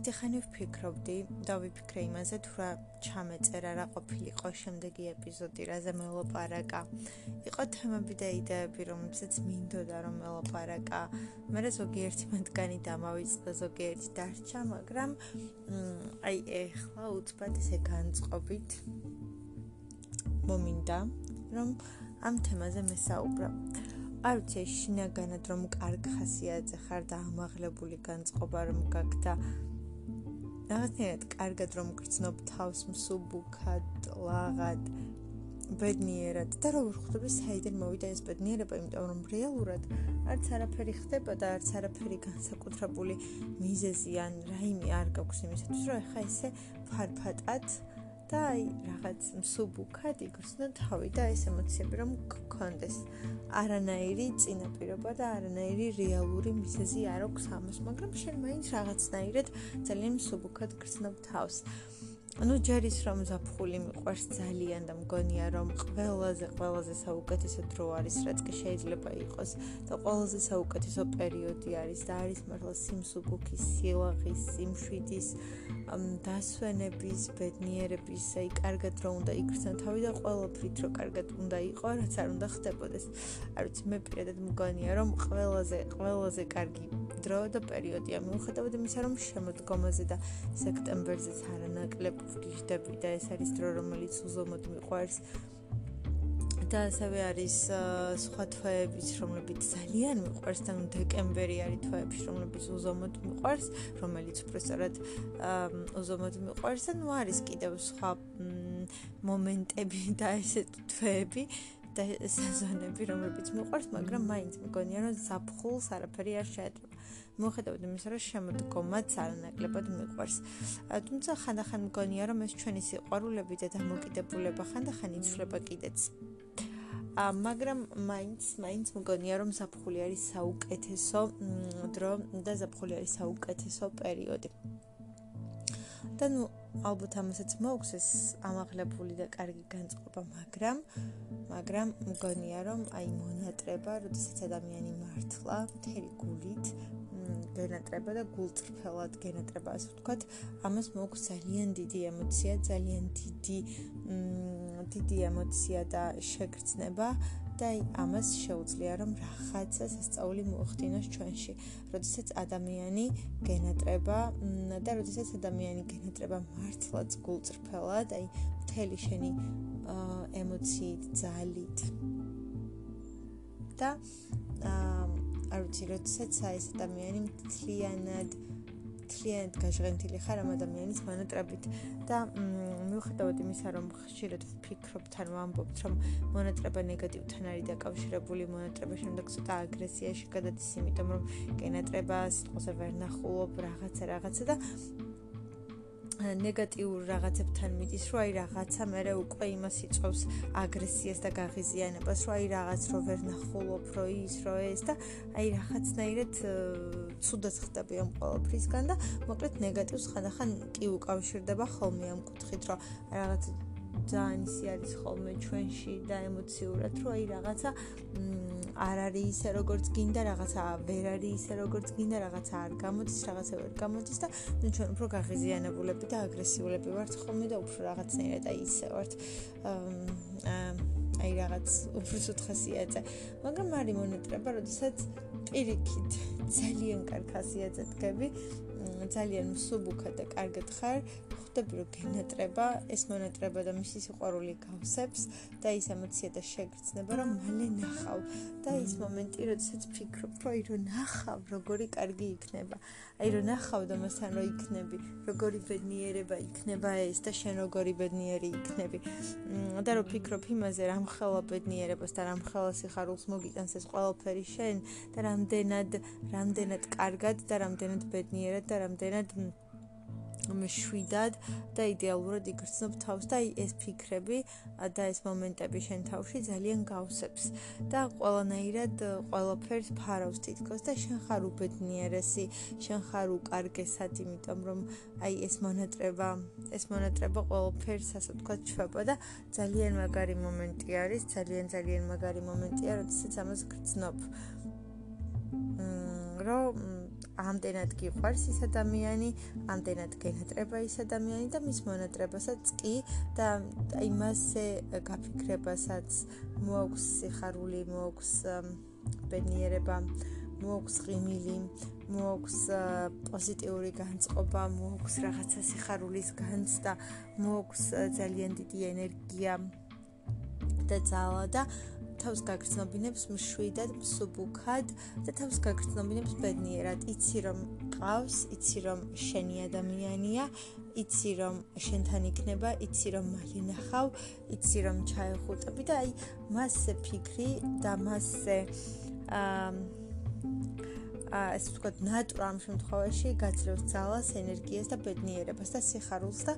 დიდი ხანი ვფიქრობდი და ვიფიქრე იმაზე თუ რა ჩამეწერა რა ყოფილიყო შემდეგი ეპიზოდი რაზე მელოპარაკა იყო თემები და იდეები რომლებსაც მინდოდა რომ მელოპარაკა მე ზოგიერთი მათგანი დამავიწყდა ზოგიერთი დარჩა მაგრამ აი ეხლა უცბად ესე განწყობით მომინდა რომ ამ თემაზე მესაუბრა. არ ვიცი შინაგანად რომ კარგ ხასიათზე ხარ და ამაღლებული განწყობა რომ გაქვს და რაღაცნაირად კარგად რომ გრძნობ თავს მსუბუქად, ლაღად, ბედნიერად და რომ ხვდები საიდან მოვიდა ეს ბედნიერება, იმიტომ რომ რეალურად არც არაფერი ხდება და არც არაფერი განსაკუთრებული მიზეზი ან რაიმე არ გაქვს იმისათვის, რომ ეხა ესე ფარფატად და აი რაღაც მსუბუქად იგრძნო თავი და ეს ემოციები რომ გქონდეს. არანაირი წინაპირობა და არანაირი რეალური მიზეზი არ აქვს ამას, მაგრამ შენ მაინც რაღაცნაირად ძალიან მსუბუქად გრძნობ თავს. ну ჯერის რომ ზაფხული მიყვარს ძალიან და მგონია რომ ყველაზე ყველაზე საუკეთესო დრო არის რაც კი შეიძლება იყოს და ყველაზე საუკეთესო პერიოდი არის და არის მართლა სიმსუბუქის, სილაღის, სიმშვიდის, დასვენების, ბედნიერების, აი კარგად რო უნდა იგრძნო თავი და ყველაფრით რო კარგად უნდა იყოს, რაც არ უნდა ხდებოდეს. არ ვიცი მე პირადად მგონია რომ ყველაზე ყველაზე კარგი დრო და პერიოდია მიუხედავად იმისა რომ შემოდგომაზე და სექტემბერზეც არანაკლებ ვგიჟდები და ეს არის დრო რომელიც უზომოდ მიყვარს და ასევე არის სხვა თვეებიც რომლებიც ძალიან მიყვარს და დეკემბერი არის თვეებში რომლებიც უზომოდ მიყვარს რომელიც უბრალოდ უზომოდ მიყვარს და ნუ არის კიდევ სხვა მომენტები და ესე თვეები და სეზონები რომლებიც მიყვარს მაგრამ მაინც მგონია რომ ზაფხულს არაფერი არ შეეძლო მოხედავთ იმისა, რომ შემოდგომაც არანაკლებად მიყვარს. თუმცა ხანდახან მგონია, რომ ეს ჩვენი სიყვარულები და დამოკიდებულება ხანდახან იცვლება კიდეც. მაგრამ მაინც მაინც მგონია რომ საფხული არის საუკეთესო დრო და საფხული არის საუკეთესო პერიოდი. და ნუ ალბათ ამასაც მოაქვს ეს ამაღლებული და კარგი განწყობა, მაგრამ მაგრამ მგონია რომ აი მონატრება, როდესაც ადამიანი მართლა მთელი გულით გენატრება და გულწრფელად გენატრება ასე ვთქვათ, ამას მოაქვს ძალიან დიდი ემოცია, ძალიან დიდი დიდი ემოცია და შეგრძნება და ამას შეუძლია რომ რაღაცა სასწაული მოახდინოს ჩვენში. როდესაც ადამიანი გენატრება და როდესაც ადამიანი გენატრება მართლაც გულწრფელად, აი მთელი შენი ემოციით, ძალით და აა არ ვიცი, როდესაც ეს ადამიანი მთლიანად მთლიანად გაჟღენთილი ხარ ამ ადამიანის მონატრებით და მიუხედავად იმისა, რომ ხშირად ვფიქრობთ ან ვამბობთ, რომ მონატრება ნეგატივთან არის დაკავშირებული, მონატრება შემდეგ ცოტა აგრესიაში გადადის, იმიტომ რომ გენატრება სიტყვაზე ვერ ნახულობ რაღაცა რაღაცა და ნეგატიურ რაღაცებთან მიდის, რომ აი რაღაცა მე უკვე იმას იწევს აგრესიას და გაღიზიანებას, რომ აი რაღაც რო ვერ ნახულობ, რო ის, რო ეს და აი რაღაცნაირად ცუდად ხდები ამ ყოველფრისგან და მოკლედ ნეგატივს ხანდახან კი უკავშირდება ხოლმე ამ კუთხით, რომ რაღაც ძალიან ისი არის ხოლმე ჩვენში და ემოციურად, რომ აი რაღაცა არ არის ისე როგორც გინდა რაღაცა ვერ არის ისე როგორც გინდა რაღაცა არ გამოდის რაღაცა ვერ გამოდის და ნუ ჩვენ უფრო გაღიზიანებულები და აგრესიულები ვართ ხოლმე და უფრო რაღაცნაირად აი ისე ვართ. აი რაღაც უფრო სუთხასიაძე მაგრამ არის მონეტრება როდესაც პირიქით ძალიან კარგ ხასიათზე დგები ძალიან მსუბუქად და კარგად ხარ. ხვდები რომ გენატრება ეს მონატრება და მისი სიყვარული გავსებს და ის ემოცია და შეგრძნება რომ მალე ნახავ. და ის მომენტი როდესაც ფიქრობ რომ აი რომ ნახავ როგორი კარგი იქნება. აი რომ ნახავ და მასთან რომ იქნები როგორი ბედნიერება იქნება ეს და შენ როგორი ბედნიერი იქნები. და რომ ფიქრობ იმაზე რამ ხელა ბედნიერებას და რამ ხელა სიხარულს მოგიტანს ეს ყველაფერი შენ და რამდენად რამდენად კარგად და რამდენად ბედნიერად და რამდენად მშვიდად და იდეალურად იგრძნობ თავს და ეს ფიქრები და ეს მომენტები შენ თავში ძალიან გავსებს და ყველანაირად ყველაფერს ფარავს თითქოს და შენ ხარ უბედნიერესი, შენ ხარ უკარგესად, იმიტომ რომ აი ეს მონატრება, ეს მონატრება ყველაფერს ასე ვთქვათ ჩვება და ძალიან მაგარი მომენტი არის, ძალიან ძალიან მაგარი მომენტია, როდესაც ამას გრძნობ. მ რომ ამდენად გიყვარს ის ადამიანი, ამდენად გენატრება ის ადამიანი და მის მონატრებასაც კი და იმასე გაფიქრებასაც მოაქვს სიხარული, მოაქვს ბედნიერება, მოაქვს ღიმილი, მოაქვს პოზიტიური განწყობა, მოაქვს რაღაცა სიხარულის განცდა, მოაქვს ძალიან დიდი ენერგია და ძალა და თავს გაგრძნობინებს მშვიდად, მსუბუქად და თავს გაგრძნობინებს ბედნიერად. იცი რომ ყავს, იცი რომ შენი ადამიანია, იცი რომ შენთან იქნება, იცი რომ მალე ნახავ, იცი რომ ჩაეხუტები და აი მასზე ფიქრი და მასზე აა ასე ვთქვათ, ნატურა ამ შემთხვევაში გაძლევს ძალას, ენერგიას და ბედნიერებას და სიხარულს და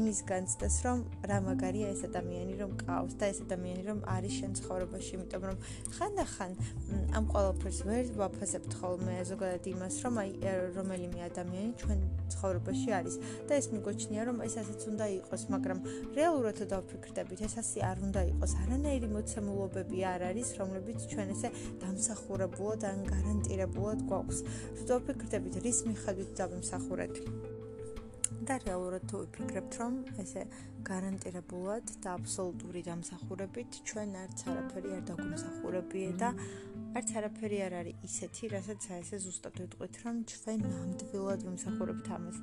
იმის განცდას, რომ რა მაგარია ეს ადამიანი, რომ ყავს და ეს ადამიანი რომ არის შენ ცხოვრებაში, იმიტომ რომ ხანდახან ამ ყველაფერს ვერ ვაფასებთ ხოლმე ზოგადად იმას, რომ აი რომელიმე ადამიანი ჩვენ ცხოვრებაში არის და ეს მიგვაჩნია, რომ ეს ასეც უნდა იყოს, მაგრამ რეალურად თუ დავფიქრდებით, ეს ასე არ უნდა იყოს. არანაირი მოცემულობები არ არის, რომლებიც ჩვენ ესე დამსახურებულად ან გარანტირებულად გვაქვს. თუ ვფიქრდებით, რის მიხედვით დავიმსახურეთ? და რეალურად თუ ვფიქრებთ, რომ ესე გარანტირებულად და აბსოლუტური დამსახურებით ჩვენ არც არაფერი არ დაგვიმსახურებია და არც არაფერი არ არის ისეთი, რასაც ესე ზუსტად ვიტყვით, რომ ჩვენ ნამდვილად ვიმსახურებთ ამას.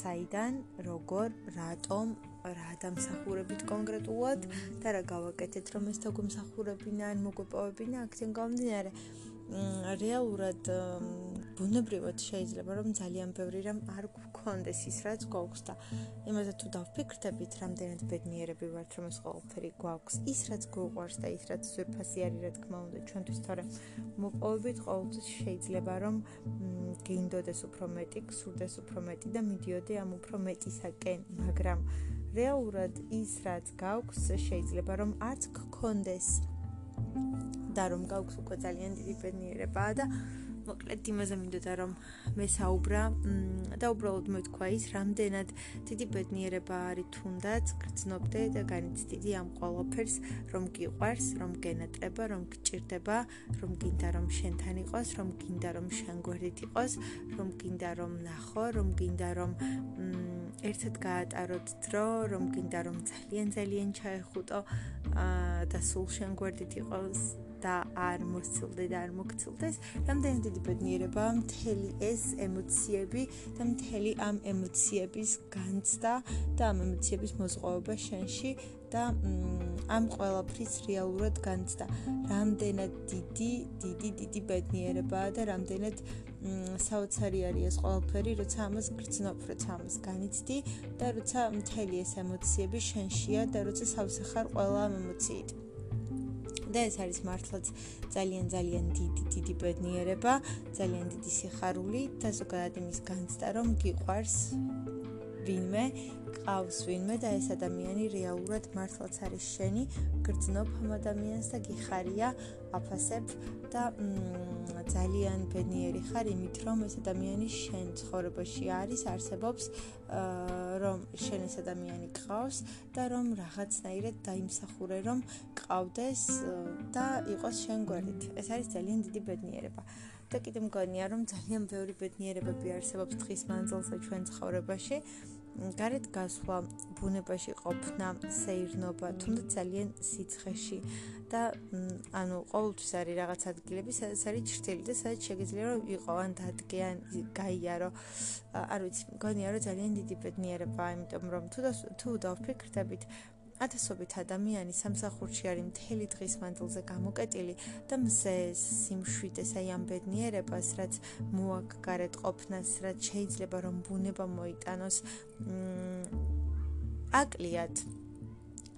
საიდან, როგორ, რატომ რა დამსახურებით კონკრეტულად და რა გავაკეთეთ რომ ეს დაგვიმსახურებინა ან მოგვეპოვებინა აქცენ გამომდინარე რეალურად ბუნებრივად შეიძლება რომ ძალიან ბევრი რამ არ გქონდეს ის რაც გვაქვს და იმაზე თუ დავფიქრდებით რამდენად ბედნიერები ვართ რომ ეს ყველაფერი გვაქვს ის რაც გვყვარს და ის რაც ზურფასი არის რა თქმა უნდა ჩვენთვის თორე მოპოვებით ყოველთვის შეიძლება რომ გინდოდეს უფრო მეტი გსურდეს უფრო მეტი და მიდიოდე ამ უფრო მეტისაკენ მაგრამ რეალურად ის რაც გაქვს შეიძლება რომ არც გქონდეს და რომ გაქვს უკვე ძალიან დიდი ბედნიერებაა და მოკლედ იმაზე მინდოდა რომ მე საუბრა. და უბრალოდ მეთქვა ის რამდენად დიდი ბედნიერება არის თუნდაც გრძნობდე და განიცდიდი ამ ყოველფერს რომ გიყვარს რომ გენატრება რომ გჭირდება რომ გინდა რომ შენთან იყოს რომ გინდა რომ შენ გვერდით იყოს რომ გინდა რომ ნახო რომ გინდა რომ ერთად გაატაროთ დრო რომ გინდა რომ ძალიან ძალიან ჩაეხუტო და სულ შენ გვერდით იყოს და არ მოსცილდე და არ მოგცილდეს, რამდენი დიდი ბედნიერება მთელი ეს ემოციები და მთელი ამ ემოციების განცდა და ამ ემოციების მოზღვავება შენში და ამ ყველაფრის რეალურად განცდა. რამდენად დიდი, დიდი, დიდი ბედნიერებაა და რამდენად საოცარი არის ეს ყველაფერი, როცა ამას გრძნობ, როცა ამას განიცდი და როცა მთელი ეს ემოციები შენშია და როცა სავსე ხარ ყველა ამ ემოციით. და ეს არის მართლაც ძალიან ძალიან დიდი დიდი ბედნიერება, ძალიან დიდი სიხარული და ზოგადად იმის განცდა, რომ გიყვარს ვინმე, ყავს ვინმე და ეს ადამიანი რეალურად მართლაც არის შენი, გრძნობ ამ ადამიანს და გიხარია, აფასებ და ძალიან ბედნიერი ხარ იმით, რომ ეს ადამიანი შენ ცხოვრებაში არის, არსებობს, რომ შენ ეს ადამიანი ყავს და რომ რაღაცნაირად დაიმსახურე, რომ ყავდეს და იყოს შენ გვერდით. ეს არის ძალიან დიდი ბედნიერება. და კიდე მგონია, რომ ძალიან ბევრი ბედნიერებები არსებობს დღის მანძილზე ჩვენ ცხოვრებაში. გარეთ გასვლა, ბუნებაში ყოფნა, სეირნობა, თუნდაც ძალიან სიცხეში და ანუ ყოველთვის არის რაღაც ადგილები, სადაც არის ჭრტილი და სადაც შეგიძლია რომ იყო ან დადგე ან გაიარო. არ ვიცი, მგონია რომ ძალიან დიდი ბედნიერებაა, იმიტომ რომ თუ თუ დავფიქრდებით, ათასობით ადამიანი სამსახურში არის მთელი დღის მანძილზე გამოკეტილი და მზე სიმშვიდეს აი ამ ბედნიერებას, რაც მოაქვს გარეთ ყოფნას, რაც შეიძლება რომ ბუნება მოიტანოს აკლიათ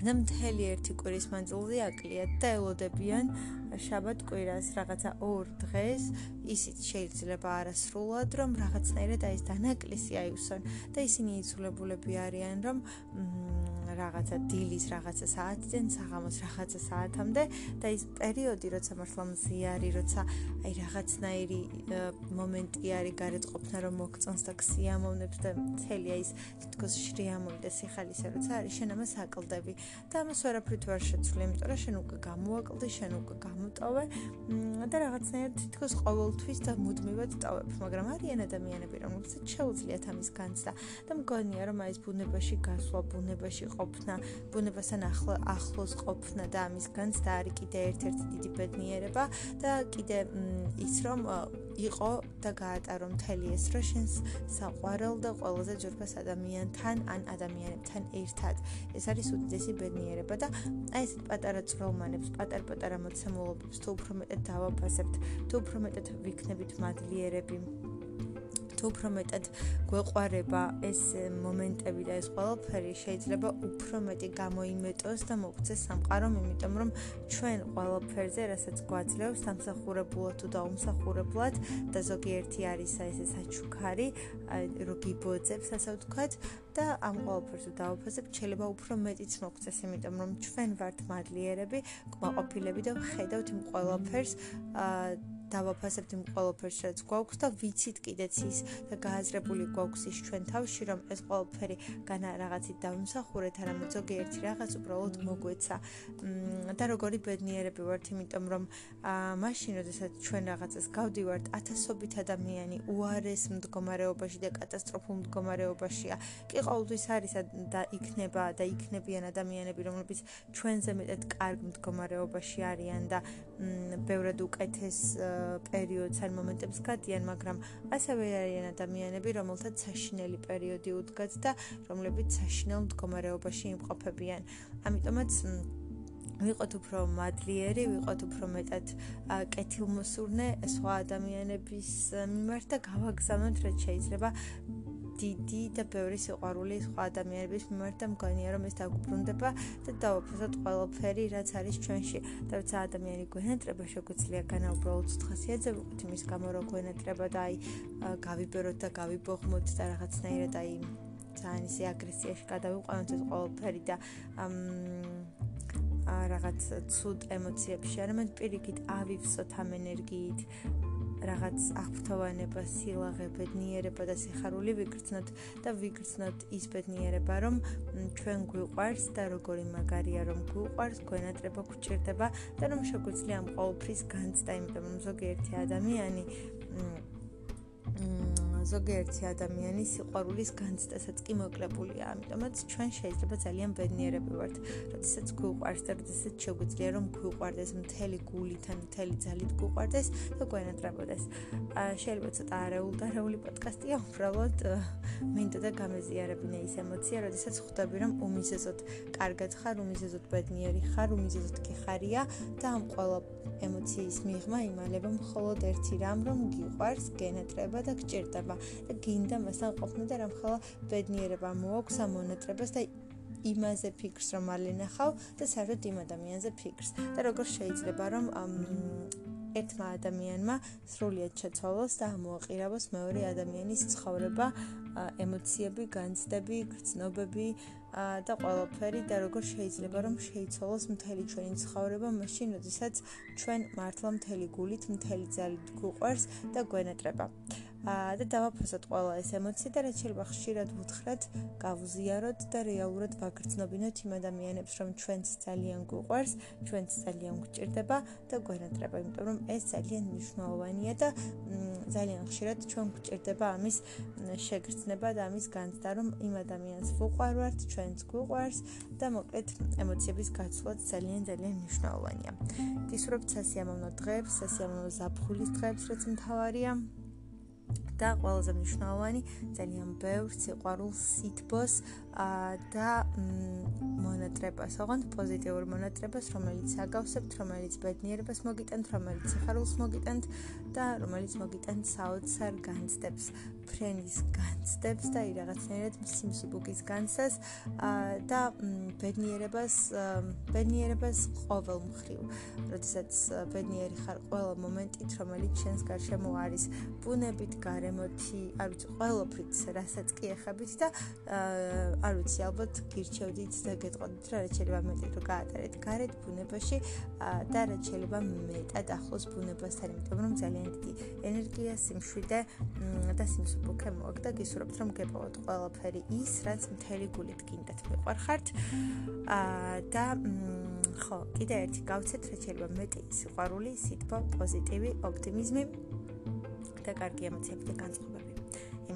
და მთელი ერთი კვირის მანძილზე აკლიათ და ელოდებიან შაბათ კვირას რაღაცა ორ დღეს. ისიც შეიძლება არასრულად რომ რაღაცნაირად აი ეს დანაკლისი აივსონ და ისინი იცულებულები არიან რომ რაღაცა დილის რაღაცა საათიდან საღამოს რაღაცა საათამდე და ის პერიოდი როცა მართლა მზიარი როცა აი რაღაცნაირი მომენტი არის გარეთ ყოფნა რომ მოგწონს და ქსიამოვნებს და მთელი აი ეს თითქოს შრიამული და სიხალისე როცა არის შენ ამას აკლდები და ამას ვერაფრით ვერ შეცვლი იმიტომ რომ შენ უკვე გამოაკლდი შენ უკვე გამოტოვე და რაღაცნაირად თითქოს ყოველთვის და მუდმივად ტოვებ მაგრამ არიან ადამიანები რომლებსაც შეუძლიათ ამის განცდა. და მგონია რომ აი ეს ბუნებაში გასვლა ბუნებაში ყოფნა ბუნებასთან ახლო ახლოს ყოფნა და ამის განცდა არის კიდე ერთ-ერთი დიდი ბედნიერება და კიდე ის რომ იყო და გაატარო მთელი ეს რა შენს საყვარელ და ყველაზე ჯერფას ადამიანთან ან ადამიანებთან ერთად. ეს არის უდიდესი ბედნიერება და აი ეს პატარა წრომანებს პატარ-პატარა მოცემულობებს თუ უფრო მეტად დავაფასებთ თუ უფრო მეტად ვიქნებით მადლიერები თუ უფრო მეტად გვეყარება ეს მომენტები და ეს ყველაფერი შეიძლება უფრო მეტი გამოიმეტოს და მოგცეს სამყარომ, იმიტომ რომ ჩვენ ყველაფერზე, რასაც გვაძლევს სამსახურებულად თუ დაუმსახურებლად და ზოგიერთი არის ეს საჩუქარი, რო გიბოძებს, ასე ვთქვათ, და ამ ყველაფერს დავაფასებ, შეიძლება უფრო მეტიც მოგცეს, იმიტომ რომ ჩვენ ვართ მადლიერები, კმაყოფილები და ხედავთ იმ ყველაფერს აა დავაფასებთ იმ ყველაფერს, რაც გვაქვს და ვიცით კიდეც ის და გააზრებული გვაქვს ის ჩვენ თავში, რომ ეს ყველაფერი განა რაღაცით დავიმსახურეთ, არამედ ზოგიერთი რაღაც უბრალოდ მოგვეცა. და როგორი ბედნიერები ვართ, იმიტომ რომ აა მაშინ, როდესაც ჩვენ რაღაცას გავდივართ, ათასობით ადამიანი უარეს მდგომარეობაში და კატასტროფულ მდგომარეობაშია. კი ყოველთვის არის და იქნება და იქნებიან ადამიანები, რომლებიც ჩვენზე მეტად კარგ მდგომარეობაში არიან და ბევრად უკეთეს პერიოდს ან მომენტებს გადიან, მაგრამ ასევე არიან ადამიანები, რომელთაც საშინელი პერიოდი უდგათ და რომლებიც საშინელ მდგომარეობაში იმყოფებიან. ამიტომაც ვიყოთ უფრო მადლიერი, ვიყოთ უფრო მეტად კეთილმოსურნე სხვა ადამიანების მიმართ და გავაგზავნოთ რაც შეიძლება დიდი და ბევრი სიყვარული სხვა ადამიანების მიმართ და მგონია რომ ეს დაგუბრუნდება და დავაფასოთ ყველაფერი რაც არის ჩვენში. და როცა ადამიანი გვენატრება შეგვიძლია განა უბრალოდ თხასიათზე ვიყოთ იმის გამო რომ გვენატრება და აი გავიბეროთ და გავიბოღმოთ და რაღაცნაირად აი ძალიან ისე აგრესიაში გადავიყვანოთ ეს ყველაფერი და რაღაც ცუდ ემოციებში. არამედ პირიქით ავივსოთ ამ ენერგიით რაღაც აღფრთოვანება, სილაღე, ბედნიერება და სიხარული ვიგრძნოთ და ვიგრძნოთ ის ბედნიერება, რომ ჩვენ გვიყვარს და როგორი მაგარია რომ გვიყვარს, გვენატრება გვჭირდება და რომ შეგვიძლია ამ ყოველფრის განცდა, იმიტომ რომ ზოგიერთი ადამიანი ზოგიერთი ადამიანის სიყვარულის განცდასაც კი მოკლებულია. ამიტომაც ჩვენ შეიძლება ძალიან ბედნიერები ვართ, როდესაც გვიყვარს და როდესაც შეგვიძლია რომ გვიყვარდეს მთელი გულითან, მთელი ძალით გვიყვარდეს და გვენატრებოდეს. შეიძლება ცოტა არეულდარეული პოდკასტია, უბრალოდ მინდა და გამეზიარებინა ის ემოცია, როდესაც ხვდები რომ უმიზეზოდ კარგად ხარ, უმიზეზოდ ბედნიერი ხარ, უმიზეზოდ კი ხარია და ამ ყველა ემოციის მიღმა იმალება მხოლოდ ერთი რამ, რომ გიყვარს, გენატრება და გჭირდება. ხდება და გინდა მასთან ყოფნა და რამხელა ბედნიერება მოაქვს ამ მონატრებას და იმაზე ფიქრს რომ ალენახავ და საერთოდ იმ ადამიანზე ფიქრს და როგორ შეიძლება რომ ერთმა ადამიანმა სრულიად შეცვალოს და ამოაყირავოს მეორე ადამიანის ცხოვრება, ემოციები, განცდები, გრძნობები და ყველაფერი და როგორ შეიძლება რომ შეიცვალოს მთელი ჩვენი ცხოვრება მაშინ, როდესაც ჩვენ მართლა მთელი გულით, მთელი ძალით გვყვარს და გვენატრება. და დავაფასოთ ყველა ეს ემოცია და რაც შეიძლება ხშირად ვუთხრათ, გავუზიაროთ და რეალურად ვაგრძნობინოთ იმ ადამიანებს, რომ ჩვენც ძალიან გვყვარს, ჩვენც ძალიან გვჭირდება და გვენატრება, იმიტომ რომ ეს ძალიან მნიშვნელოვანია და ძალიან ხშირად ჩვენ გვჭირდება ამის შეგრძნება და ამის განცდა, რომ იმ ადამიანს ვუყვარვართ, ჩვენც გვყვარს და მოკლედ ემოციების გაცვლა ძალიან ძალიან მნიშვნელოვანია. გისურვებთ სასიამოვნო დღეებს, სასიამოვნო ზაფხულის დღეებს, რაც მთავარია. და ყველაზე მნიშვნელოვანი ძალიან ბევრ სიყვარულს სითბოს და მონატრებას, ოღონდ პოზიტიურ მონატრებას, რომელიც აგავსებთ, რომელიც ბედნიერებას მოგიტანთ, რომელიც სიხარულს მოგიტანთ და რომელიც მოგიტანთ საოცარ განცდებს, ფრენის განცდებს და რაღაცნაირად სიმსუბუქის განცდას და ბედნიერებას ბედნიერებას ყოველ მხრივ. როდესაც ბედნიერი ხარ ყველა მომენტით, რომელიც შენს გარშემო არის, ბუნებით, გარემოთი, არ ვიცი, ყველაფრით, რასაც კი ეხებით და არ ვიცი, ალბათ გირჩევდით და გეტყოდით რა შეიძლება მეტი რო გაატარეთ გარეთ ბუნებაში და რა შეიძლება მეტად ახლოს ბუნებასთან, იმიტომ რომ ძალიან დიდი ენერგია, სიმშვიდე და სიმსუბუქე მოაქვს და გისურვებთ რომ გეპოვოთ ყველაფერი ის, რაც მთელი გულით გინდათ მიყვარხართ. აა და ხო, კიდე ერთი გავცეთ რა შეიძლება მეტი სიყვარული, სიტყვა, პოზიტივი, ოპტიმიზმი და კარგი ემოციები და განწყობები.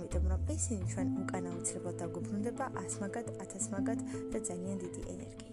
იმიტომ რომ ისინი ჩვენ უკან აუცილებლად დაგვიბრუნდება 100 მაგად, 1000 მაგად და ძალიან დიდი ენერგია